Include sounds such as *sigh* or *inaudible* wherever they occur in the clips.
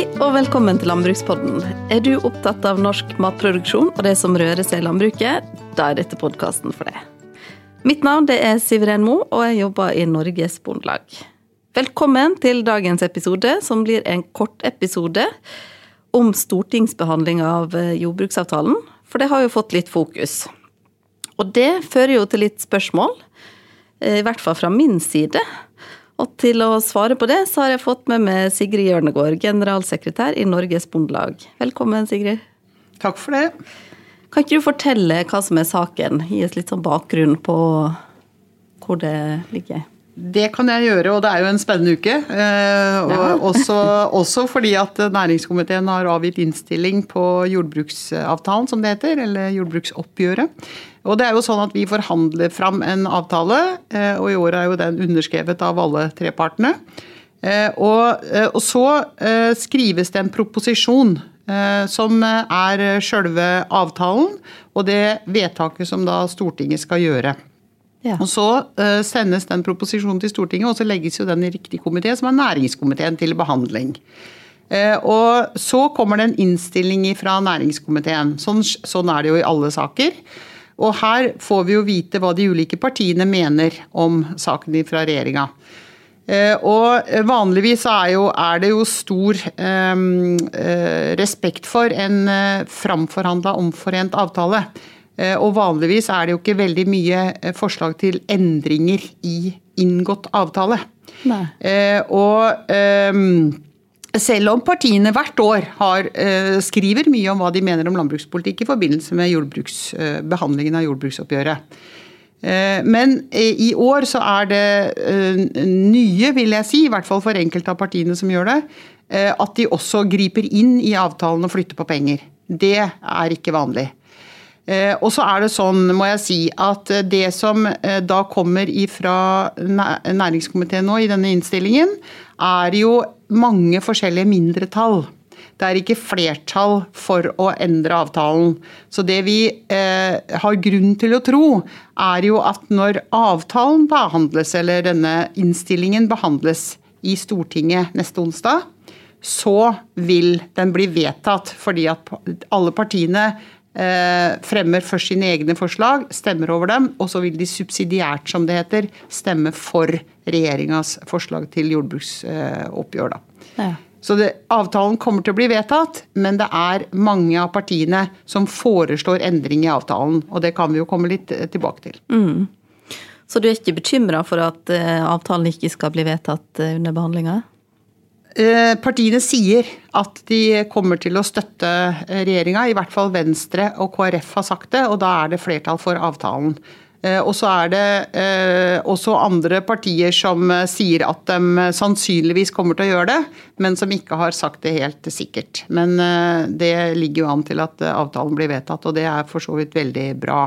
Hei og velkommen til Landbrukspodden. Er du opptatt av norsk matproduksjon og det som rører seg i landbruket, da er dette podkasten for deg. Mitt navn er Siveren Mo, og jeg jobber i Norges Bondelag. Velkommen til dagens episode, som blir en kort episode om stortingsbehandling av eh, jordbruksavtalen, for det har jo fått litt fokus. Og det fører jo til litt spørsmål, eh, i hvert fall fra min side. Og til å svare på det, så har jeg fått med meg Sigrid Hjørnegård, generalsekretær i Norges Bondelag. Velkommen, Sigrid. Takk for det. Kan ikke du fortelle hva som er saken? Gi oss litt sånn bakgrunn på hvor det ligger? Det kan jeg gjøre, og det er jo en spennende uke. Eh, *laughs* også, også, fordi at næringskomiteen har avgitt innstilling på jordbruksavtalen, som det heter. Eller jordbruksoppgjøret. Og det er jo sånn at Vi forhandler fram en avtale, eh, og i år er jo den underskrevet av alle tre partene. Eh, og, eh, og så skrives det en proposisjon som er sjølve avtalen, og det vedtaket som da Stortinget skal gjøre. Ja. Og Så sendes den proposisjonen til Stortinget, og så legges jo den i riktig komité, som er næringskomiteen, til behandling. Og Så kommer det en innstilling fra næringskomiteen. Sånn, sånn er det jo i alle saker. Og her får vi jo vite hva de ulike partiene mener om saken fra regjeringa. Eh, og vanligvis er, jo, er, det jo stor eh, eh respekt for en eh, framforhandla omforent avtale. Eh, og vanligvis er det jo ikke veldig mye forslag til endringer i inngått avtale. Eh, og selv om partiene hvert år har, eh, skriver mye om hva de mener om landbrukspolitikk i forbindelse med eh, behandlingen av jordbruksoppgjøret. Eh, men i år så er det nye, vil jeg si, i hvert fall for enkelte av partiene som gjør det, at de også griper inn i avtalen og flytter på penger. Det er ikke vanlig. Og så er det sånn, må jeg si, at det som da kommer fra næringskomiteen nå i denne innstillingen, er jo mange forskjellige mindretall. Det er ikke flertall for å endre avtalen. Så det vi eh, har grunn til å tro, er jo at når avtalen behandles, eller denne innstillingen behandles i Stortinget neste onsdag, så vil den bli vedtatt. Fordi at alle partiene fremmer først sine egne forslag, stemmer over dem, og så vil de subsidiært, som det heter, stemme for regjeringas forslag til jordbruksoppgjør. Ja. Så det, Avtalen kommer til å bli vedtatt, men det er mange av partiene som foreslår endring i avtalen. Og det kan vi jo komme litt eh, tilbake til. Mm. Så du er ikke bekymra for at uh, avtalen ikke skal bli vedtatt under behandlinga? Uh, partiene sier at de kommer til å støtte regjeringa. I hvert fall Venstre og KrF har sagt det, og da er det flertall for avtalen. Eh, og så er det eh, også andre partier som eh, sier at de sannsynligvis kommer til å gjøre det, men som ikke har sagt det helt sikkert. Men det ligger jo an til at avtalen blir vedtatt, og det er for så vidt veldig bra.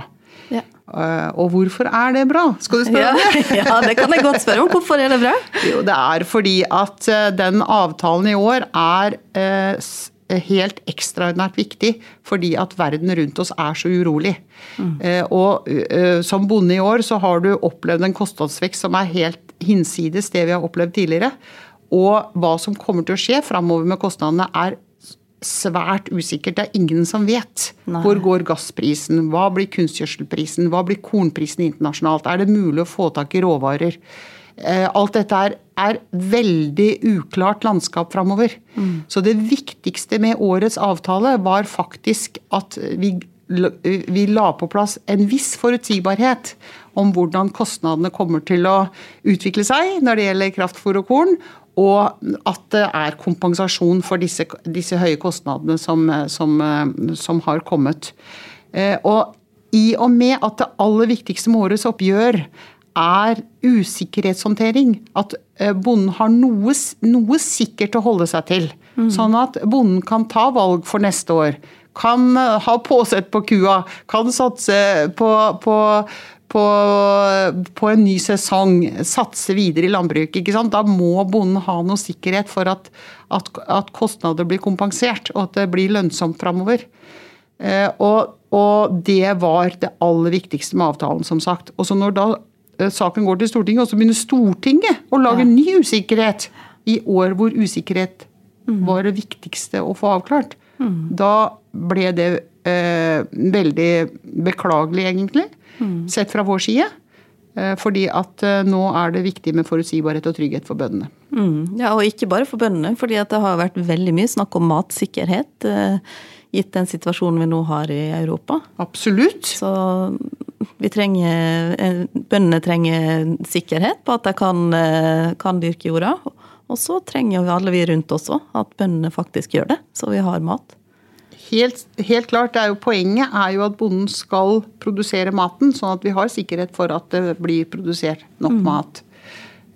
Ja. Og hvorfor er det bra? Skal du spørre ja, det? *laughs* ja, det kan jeg godt spørre om. Hvorfor er det bra? Jo, det er fordi at den avtalen i år er helt ekstraordinært viktig fordi at verden rundt oss er så urolig. Mm. Og eh, som bonde i år så har du opplevd en kostnadsvekst som er helt hinsides det vi har opplevd tidligere. Og hva som kommer til å skje framover med kostnadene er svært usikkert. Det er ingen som vet. Nei. Hvor går gassprisen? Hva blir kunstgjødselprisen? Hva blir kornprisen internasjonalt? Er det mulig å få tak i råvarer? Eh, alt dette er, er veldig uklart landskap framover. Mm. Så det viktigste med årets avtale var faktisk at vi, vi la på plass en viss forutsigbarhet om hvordan kostnadene kommer til å utvikle seg når det gjelder kraftfôr og korn, og at det er kompensasjon for disse, disse høye kostnadene som, som, som, har kommet. Eh, og i og med at det aller viktigste med årets oppgjør er usikkerhetshåndtering. At eh, bonden har noe, noe sikkert å holde seg til. Mm. Sånn at bonden kan ta valg for neste år. Kan eh, ha påsett på kua. Kan satse på, på, på, på en ny sesong. Satse videre i landbruket. Da må bonden ha noe sikkerhet for at, at, at, kostnader blir kompensert, og at det blir lønnsomt framover. Eh, og, og det var det aller viktigste med avtalen, som sagt. Og så når da Eh, saken går til Stortinget, og så begynner Stortinget å lage ja. ny usikkerhet i år hvor usikkerhet var det viktigste å få avklart. Da ble det eh, veldig beklagelig, egentlig, sett fra vår side. Eh, fordi at eh, nå er det viktig med forutsigbarhet og trygghet for bøndene. Mm. Ja, og ikke bare for bøndene, fordi det har vært veldig mye snakk om matsikkerhet. Eh, gitt den situasjonen vi nå har i Europa. Absolutt. Så vi trenger, bøndene trenger sikkerhet på at de kan, kan dyrke jorda. Og så trenger vi alle vi rundt også at bøndene faktisk gjør det, så vi har mat. Helt, helt klart. Er jo, poenget er jo at bonden skal produsere maten, sånn at vi har sikkerhet for at det blir produsert nok mm. mat.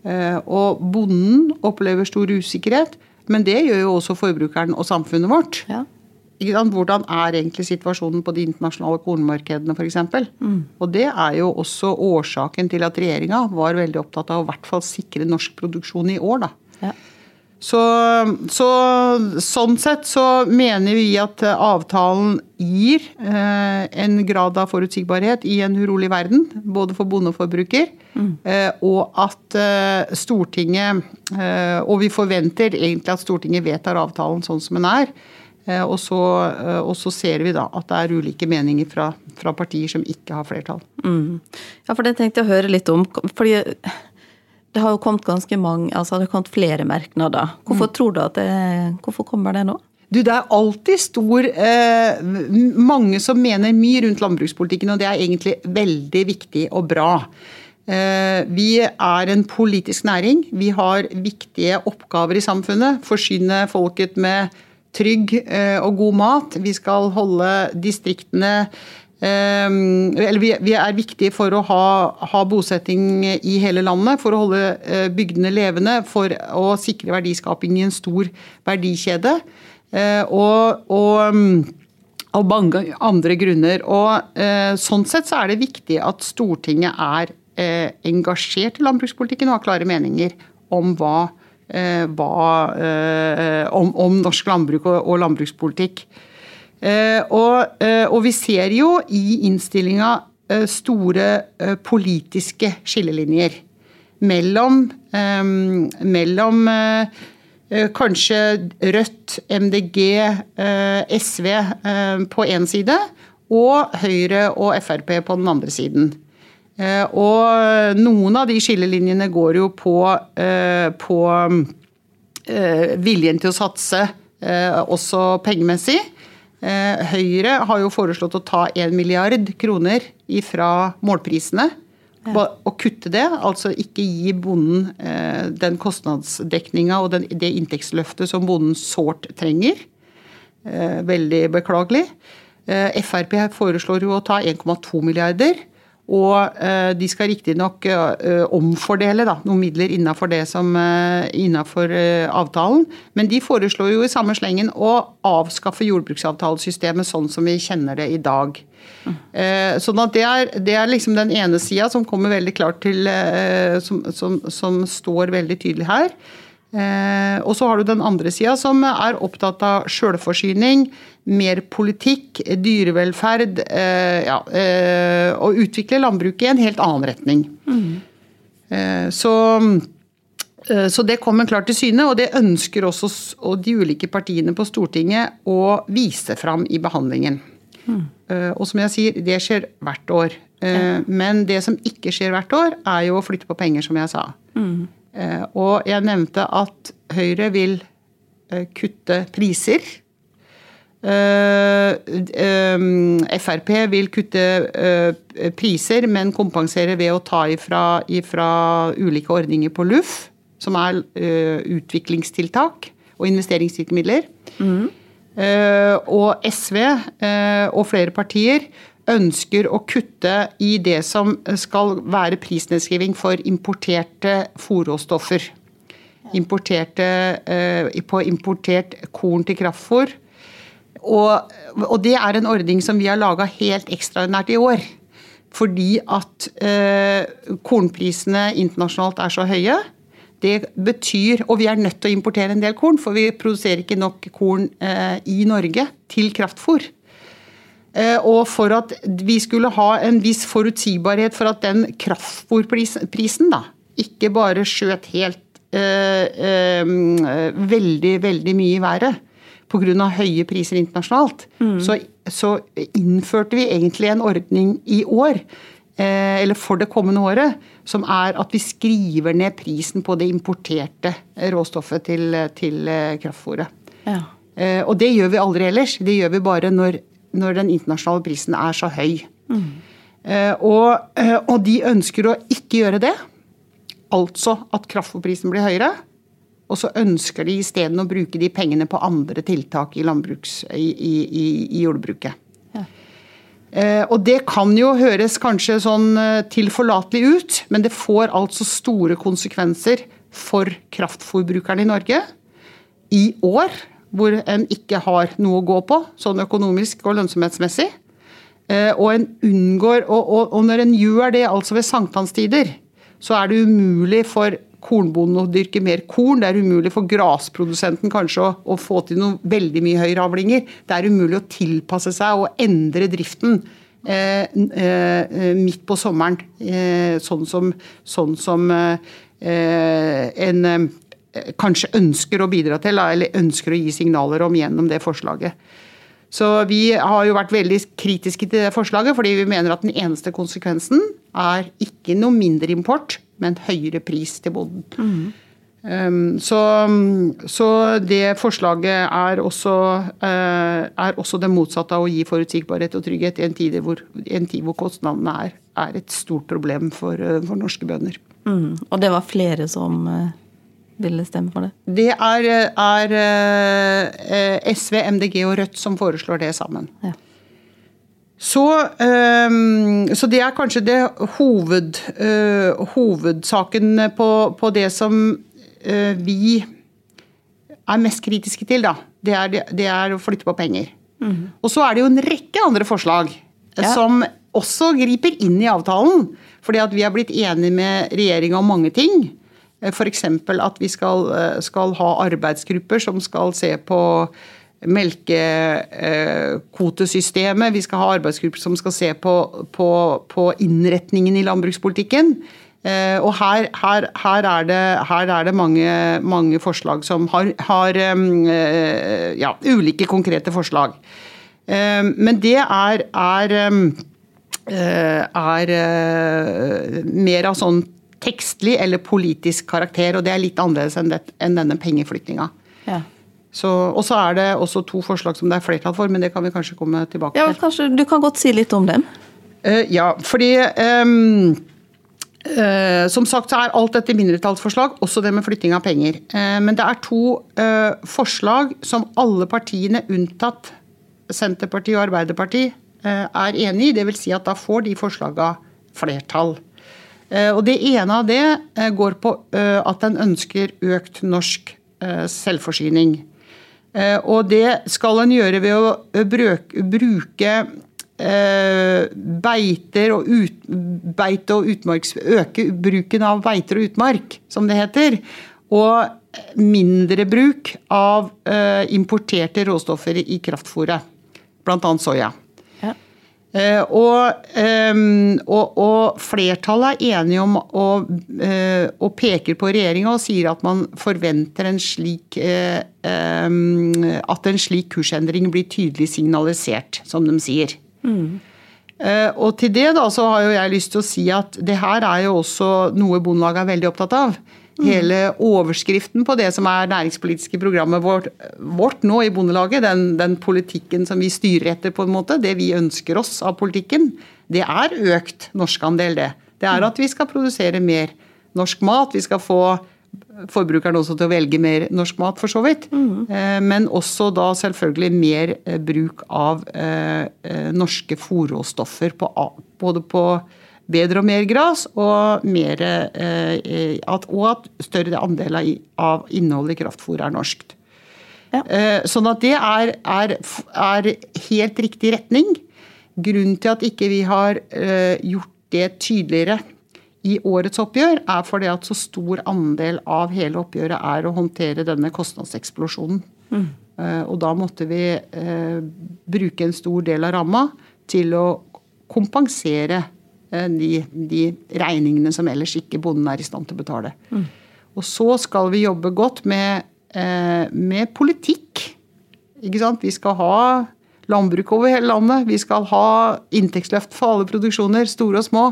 Eh, og bonden opplever stor usikkerhet, men det gjør jo også forbrukeren og samfunnet vårt. Ja. Hvordan er egentlig situasjonen på de internasjonale kornmarkedene f.eks.? Mm. Og det er jo også årsaken til at regjeringa var veldig opptatt av å i hvert fall sikre norsk produksjon i år. da. Ja. Så, så, sånn sett så mener vi at avtalen gir eh, en grad av forutsigbarhet i en urolig verden, både for bonde og forbruker. Mm. Eh, og at eh, Stortinget eh, Og vi forventer egentlig at Stortinget vedtar avtalen sånn som den er. Eh, og så, eh, og så, ser vi da at det er ulike meninger fra, fra partier som ikke har flertall. Mm. Ja, for det tenkte jeg å høre litt om. fordi det har jo kommet ganske mange, altså det har kommet flere merknader. Hvorfor mm. tror du at det, hvorfor kommer det nå? Du, Det er alltid stor eh, Mange som mener mye rundt landbrukspolitikken, og det er egentlig veldig viktig og bra. Eh, vi er en politisk næring. Vi har viktige oppgaver i samfunnet. Forsyne folket med trygg eh, og god mat. Vi skal holde distriktene eller vi, er viktige for å ha, ha, bosetting i hele landet, for å holde eh, bygdene levende, for å sikre verdiskaping i en stor verdikjede. Eh, og, og, og mange andre grunner. Og eh, sånn sett så er det viktig at Stortinget er engasjert i landbrukspolitikken og har klare meninger om hva, hva om, om, norsk landbruk og, og landbrukspolitikk. Eh, og, eh, og vi ser jo i innstillinga eh, store politiske skillelinjer mellom, mellom kanskje Rødt, MDG, SV på én side og Høyre og Frp på den andre siden. Og noen av de skillelinjene går jo på, på viljen til å satse også pengemessig. Eh, Høyre har jo foreslått å ta 1 milliard kroner fra målprisene. Ja. Og kutte det, altså ikke gi bonden eh, den kostnadsdekninga og den, det inntektsløftet som bonden sårt trenger. Eh, veldig beklagelig. Frp foreslår jo å ta 1,2 milliarder. Og eh, de skal riktignok eh, omfordele da, noen midler som eh, avtalen. Men de foreslår jo i samme slengen å avskaffe jordbruksavtalesystemet sånn som vi kjenner det i dag. Sånn at det er, det er liksom den ene sida som kommer veldig klart til som, som, som står veldig tydelig her. Eh, og så har du den andre sida, som er opptatt av sjølforsyning, mer politikk, dyrevelferd. Eh, ja, eh, og utvikle landbruket i en helt annen retning. Mm. Så, så, det kommer klart til syne, og det ønsker også de ulike partiene på Stortinget å vise fram i behandlingen. Mm. Og som jeg sier, det skjer hvert år. Men det som ikke skjer hvert år, er jo å flytte på penger, som jeg sa. Mm. Eh, og jeg nevnte at Høyre vil eh, kutte priser. Eh, Frp vil kutte priser, men kompensere ved å ta ifra, ifra ulike ordninger på LUF, som er utviklingstiltak og investeringsmidler. Mm. Og SV og flere partier ønsker å kutte i det som skal være prisnedskriving for importerte fòrråstoffer. Eh, på importert korn til kraftfôr. Og, og, det er en ordning som vi har laga helt ekstraordinært i år. Fordi at eh, kornprisene internasjonalt er så høye. Det betyr, Og vi er nødt til å importere en del korn, for vi produserer ikke nok korn eh, i Norge til kraftfôr. Eh, og for at vi skulle ha en viss forutsigbarhet for at den kraftfòrprisen da, ikke bare skjøt helt eh, eh, veldig, veldig mye i været pga. høye priser internasjonalt, mm. så, så, innførte vi egentlig en ordning i år, eh, eller for det kommende året, som er at vi skriver ned prisen på det importerte råstoffet til, til kraftfôret. Ja. Eh, og det gjør vi aldri ellers. Det gjør vi bare når, når den internasjonale prisen er så høy. Mm. Eh, og, eh, og de ønsker å ikke gjøre det. Altså at kraftfôrprisen blir høyere. Og så ønsker de isteden å bruke de pengene på andre tiltak i, i, i, i jordbruket. Ja. Eh, og det kan jo høres kanskje sånn tilforlatelig ut, men det får altså store konsekvenser for kraftfôrbrukerne i Norge i år, hvor en ikke har noe å gå på, sånn økonomisk og lønnsomhetsmessig. Eh, og, en unngår, og, og, og når en gjør det altså ved sankthanstider, så er det umulig for kornbonden å dyrke mer korn. Det er umulig for grasprodusenten kanskje å, å få til noe veldig mye høyere avlinger. Det er umulig å tilpasse seg og endre driften eh, eh, midt på sommeren. Eh, sånn som, sånn som eh, en eh, kanskje ønsker å bidra til, eller ønsker å gi signaler om gjennom det forslaget. Så vi har jo vært veldig kritiske til det forslaget, fordi vi mener at den eneste konsekvensen er ikke noe mindre import, men høyere pris til bonden. Mm. Um, så, så, det forslaget er også, uh, er også, det motsatte av å gi forutsigbarhet og trygghet i en tid hvor, en tid hvor kostnadene er, er, et stort problem for, uh, for norske bønder. Mm. Og det var flere som uh, ville stemme for det? Det er, er SV, MDG og Rødt som foreslår det sammen. Ja. Så, um, så, det er kanskje det hoved, uh, hovedsaken på, på, det som vi er mest kritiske til, da. Det er, det er å flytte på penger. Mm. Og så er det jo en rekke andre forslag ja. som også griper inn i avtalen. Fordi at vi har blitt enige med regjeringa om mange ting. F.eks. at vi skal, skal ha arbeidsgrupper som skal se på melkekvotesystemet. Vi skal ha arbeidsgrupper som skal se på, på, på innretningen i landbrukspolitikken. Eh, og her, her, her, er det, her, er det, mange, mange forslag som har, har eh, ja, ulike konkrete forslag. Eh, men det er, er, er mer av sånn tekstlig eller politisk karakter, og det er litt annerledes enn, det, enn denne pengeflyttinga. Ja. Og så er det også to forslag som det er flertall for, men det kan vi kanskje komme tilbake til. Ja, kanskje Du kan godt si litt om dem? Uh, ja, fordi um, uh, Som sagt så er alt dette mindretallsforslag, også det med flytting av penger. Uh, men det er to forslag som alle partiene unntatt Senterpartiet og Arbeiderpartiet er enig i. Dvs. Si at da får de forslaga flertall. Og Det ene av det går på at en ønsker økt norsk selvforsyning. Eh, og det skal en gjøre ved å eh, bruke eh, beiter og ut, beite og utmarks, øke bruken av beiter og utmark, som det heter. Og mindre bruk av importerte råstoffer i kraftfôret, bl.a. soya. Eh, og, og, og, flertallet er enige om å, eh, og peker på regjeringa og sier at man forventer en slik eh, At en slik kursendring blir tydelig signalisert, som de sier. Mm. Og til det da så har jo jeg lyst til å si at det her er jo også noe Bondelaget er veldig opptatt av. Hele overskriften på det som er næringspolitiske programmet vårt, vårt nå i Bondelaget, den, den, politikken som vi styrer etter, på en måte, det vi ønsker oss av politikken, det er økt norskandel, det. Det er at vi skal produsere mer norsk mat. Vi skal få forbrukerne også til å velge mer norsk mat, for så vidt. Mm. Men også da selvfølgelig mer eh, bruk av eh, norske fôrråstoffer, både på bedre og mer gras, og, mer, eh, at, og at større andel av innholdet i kraftfôr er norskt. Ja. Eh, sånn at det er, er, er, helt riktig retning. Grunnen til at ikke vi har eh, gjort det tydeligere i årets oppgjør, er fordi at så stor andel av hele oppgjøret er å håndtere denne kostnadseksplosjonen. Mm. Eh, og da måtte vi eh, bruke en stor del av ramma til å kompensere de, de, regningene som ellers ikke bonden er i stand til å betale. Mm. Og så skal vi jobbe godt med, eh, med politikk. Ikke sant? Vi skal ha landbruk over hele landet. Vi skal ha inntektsløft for alle produksjoner, store og små.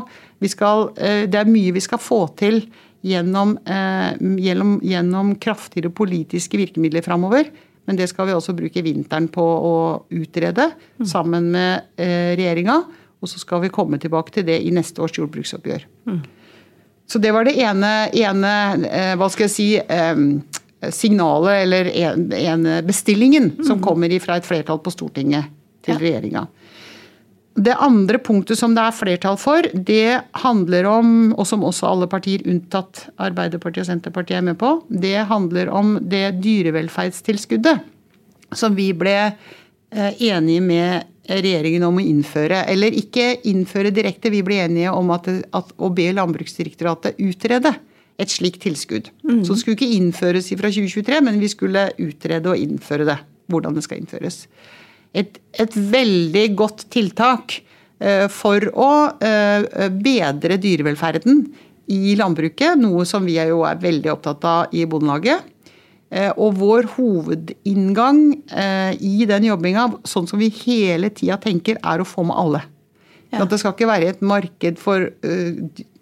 Skal, eh, det er mye vi skal få til gjennom, eh, gjennom, gjennom kraftigere politiske virkemidler framover. Men det skal vi også bruke vinteren på å utrede sammen med eh, regjeringa. Og så skal vi komme tilbake til det i neste års jordbruksoppgjør. Mm. Så det var det ene, ene hva skal jeg si, signalet eller en, en bestillingen som mm. kommer fra et flertall på Stortinget til ja. regjeringa. Det andre punktet som det er flertall for, det handler om, og som også alle partier unntatt Arbeiderpartiet og Senterpartiet er med på, det handler om det dyrevelferdstilskuddet som vi ble eh, enige med regjeringen om å innføre. Eller ikke innføre direkte, vi ble enige om at, at å be Landbruksdirektoratet utrede et slikt tilskudd. Mm. Så det skulle ikke innføres fra 2023, men vi skulle utrede og innføre det. Hvordan det skal innføres. Et, et veldig godt tiltak uh, for å uh, bedre dyrevelferden i landbruket, noe som vi jo er veldig opptatt av i Bondelaget. Uh, og vår hovedinngang i den jobbinga, sånn som vi hele tida tenker, er å få med alle. Ja. At det skal ikke være et marked for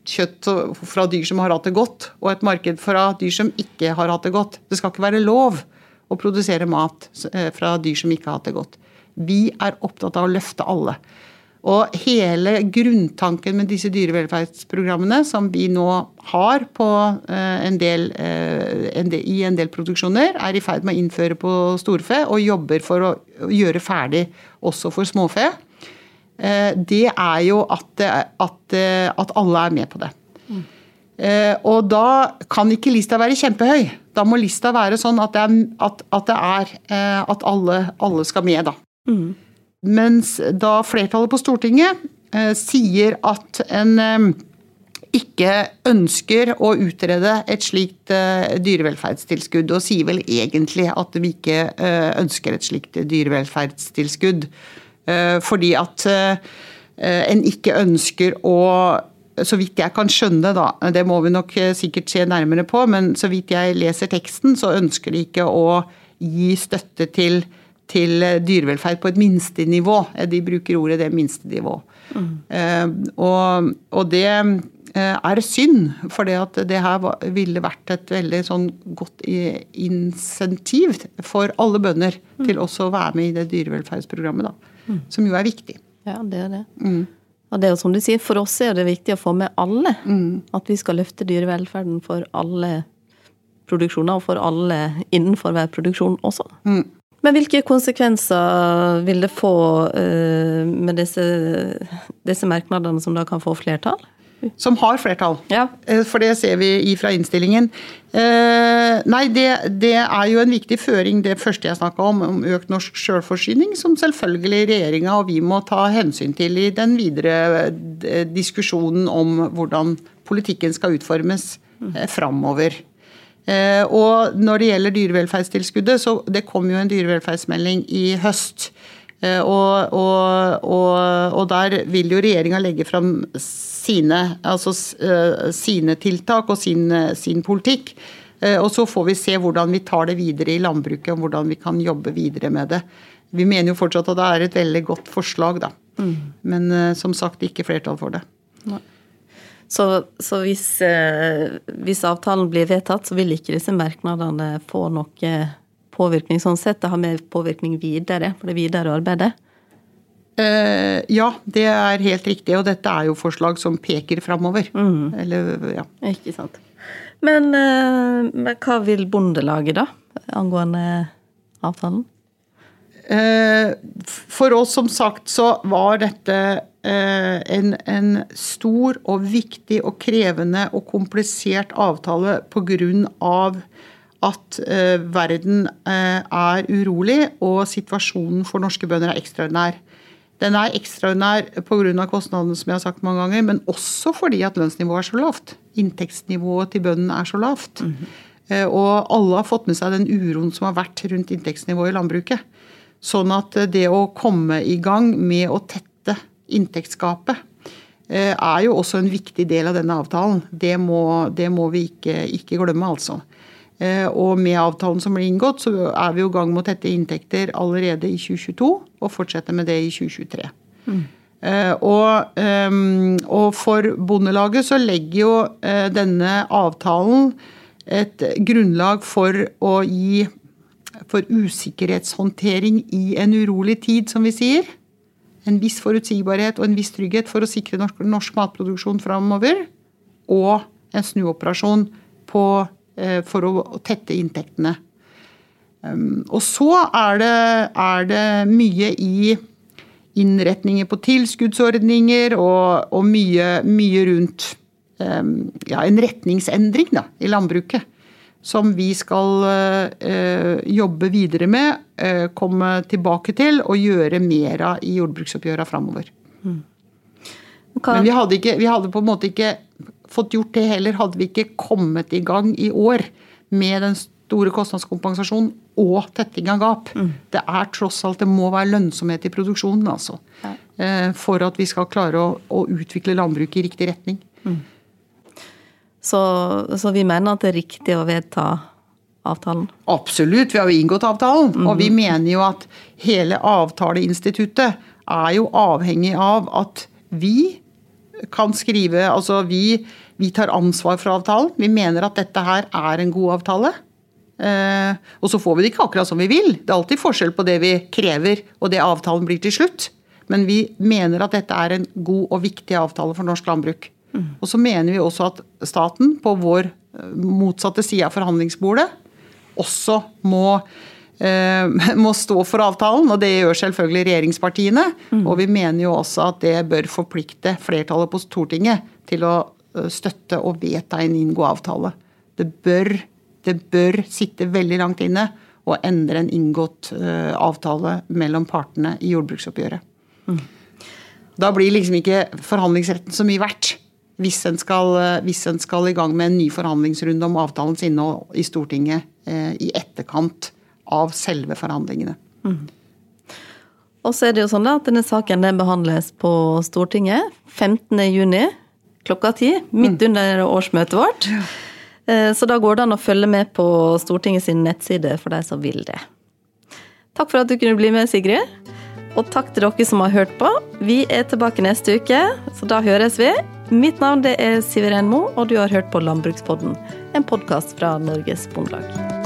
kjøtt fra dyr som har hatt det godt, og et marked fra dyr som ikke har hatt det godt. Det skal ikke være lov å produsere mat eh, fra dyr som ikke har hatt det godt. Vi er opptatt av å løfte alle. Og hele grunntanken med disse dyrevelferdsprogrammene, som vi nå har eh, en del, eh, en del, i en del produksjoner, er i ferd med å innføre på storfe, og jobber for å gjøre ferdig også for småfe. Eh, det er jo at, at, at alle er med på det. Mm. Og da kan ikke lista være kjempehøy. Da må lista være sånn at det er, at, det er, at alle, alle, skal med, da. Mm. Mens da flertallet på Stortinget eh, sier at en eh, ikke ønsker å utrede et slikt eh, dyrevelferdstilskudd, og sier vel egentlig at vi ikke ønsker et slikt dyrevelferdstilskudd. Fordi at en ikke ønsker å så vidt jeg kan skjønne, da, det må vi nok sikkert se nærmere på, men så vidt jeg leser teksten, så ønsker de ikke å gi støtte til, til dyrevelferd på et minstenivå. De bruker ordet det minstenivå. Mm. Og, og, det er synd, for det, det her ville vært et veldig sånn godt insentiv for alle bønder mm. til også å være med i det dyrevelferdsprogrammet. da. Mm. Som jo er viktig. Ja, det er det. Mm. Og det er jo som du sier, for oss er det viktig å få med alle. Mm. At vi skal løfte dyrevelferden for alle produksjoner, og for alle innenfor hver produksjon også. Mm. Men hvilke konsekvenser vil det få uh, med disse, disse merknadene som da kan få flertall? Som har flertall. Ja. Eh, for det ser vi fra innstillingen. Eh, nei, det, det, er jo en viktig føring, det første jeg snakka om, om økt norsk sjølforsyning, som selvfølgelig regjeringa og vi må ta hensyn til i den videre eh, diskusjonen om hvordan politikken skal utformes framover. Og når det gjelder dyrevelferdstilskuddet, så det kom jo en dyrevelferdsmelding i høst. Og, og, og, og der vil jo regjeringa legge fram sine, altså, eh, sine tiltak og sin, sin, politikk. Eh, og så får vi se hvordan vi tar det videre i landbruket, og hvordan vi kan jobbe videre med det. Vi mener jo fortsatt at det er et veldig godt forslag, da. Mm. Men eh, som sagt ikke flertall for det. Så, så hvis, hvis, avtalen blir vedtatt, så vil ikke disse merknadene få noe påvirkning sånn sett? Det har mer påvirkning videre for det videre arbeidet? Uh, ja, det er helt riktig. Og dette er jo forslag som peker framover. Mm. Eller, ja. Ikke sant. Men, uh, men, hva vil Bondelaget, da? Angående avtalen? Uh, for oss, som sagt, så var dette en, en, stor og viktig og krevende og komplisert avtale pga. at verden er urolig og situasjonen for norske bønder er ekstraordinær. Den er ekstraordinær pga. kostnadene, som jeg har sagt mange ganger, men også fordi at lønnsnivået er så lavt. Inntektsnivået til bøndene er så lavt. Mm -hmm. Og alle har fått med seg den uroen som har vært rundt inntektsnivået i landbruket. Sånn at det å komme i gang med å tette inntektsgapet er jo også en viktig del av denne avtalen. Det må, det må vi ikke, ikke, glemme, altså. Og med avtalen som blir inngått, så er vi i gang med å tette inntekter allerede i 2022, og fortsette med det i 2023. Mm. Og, og, for Bondelaget så legger jo denne avtalen et grunnlag for å gi for usikkerhetshåndtering i en urolig tid, som vi sier. En viss forutsigbarhet og en viss trygghet for å sikre norsk, norsk matproduksjon framover. Og en snuoperasjon på, eh, for å tette inntektene. Um, og så er det, er det mye i innretninger på tilskuddsordninger og, og mye, mye, rundt um, ja, en retningsendring da, i landbruket som vi skal eh, jobbe videre med, eh, komme tilbake til og gjøre mer av i jordbruksoppgjørene framover. Mm. Men vi hadde, ikke, vi hadde, på en måte ikke fått gjort det heller, hadde vi ikke kommet i gang i år med den store kostnadskompensasjonen og tetting av gap. Mm. Det er tross alt, det må være lønnsomhet i produksjonen, altså. Ja. Eh, for at vi skal klare å, å utvikle landbruket i riktig retning. Mm. Så, så, vi mener at det er riktig å vedta avtalen? Absolutt, vi har jo inngått avtalen. Mm. Og vi mener jo at hele avtaleinstituttet er jo avhengig av at vi kan skrive Altså vi, vi tar ansvar for avtalen. Vi mener at dette her er en god avtale. Eh, og så får vi det ikke akkurat som vi vil. Det er alltid forskjell på det vi krever og det avtalen blir til slutt. Men vi mener at dette er en god og viktig avtale for norsk landbruk. Og så mener vi også at staten, på vår eh, motsatte side av forhandlingsbordet, også må, eh, *laughs* må stå for avtalen. Og det gjør selvfølgelig regjeringspartiene. Mm. Og vi mener jo også at det bør forplikte flertallet på Stortinget til å eh, støtte og vedta en inngå avtale. Det bør, det bør sitte veldig langt inne å endre en inngått avtale mellom partene i jordbruksoppgjøret. Mm. Da blir liksom ikke forhandlingsretten så mye verdt hvis en, skal, hvis en skal i gang med en ny forhandlingsrunde om avtalens innhold i Stortinget eh, i etterkant av selve forhandlingene. Mm. Og så er det jo sånn at denne saken den behandles på Stortinget 15.6 klokka ti, midt mm. under årsmøtet vårt. Ja. Eh, så da går det an å følge med på Stortingets nettside for de som vil det. Takk for at du kunne bli med, Sigrid. Og takk til dere som har hørt på. Vi er tilbake neste uke, så da høres vi. Mitt navn er Siveren Mo, og du har hørt på Landbrukspodden, en podkast fra Norges Bondelag.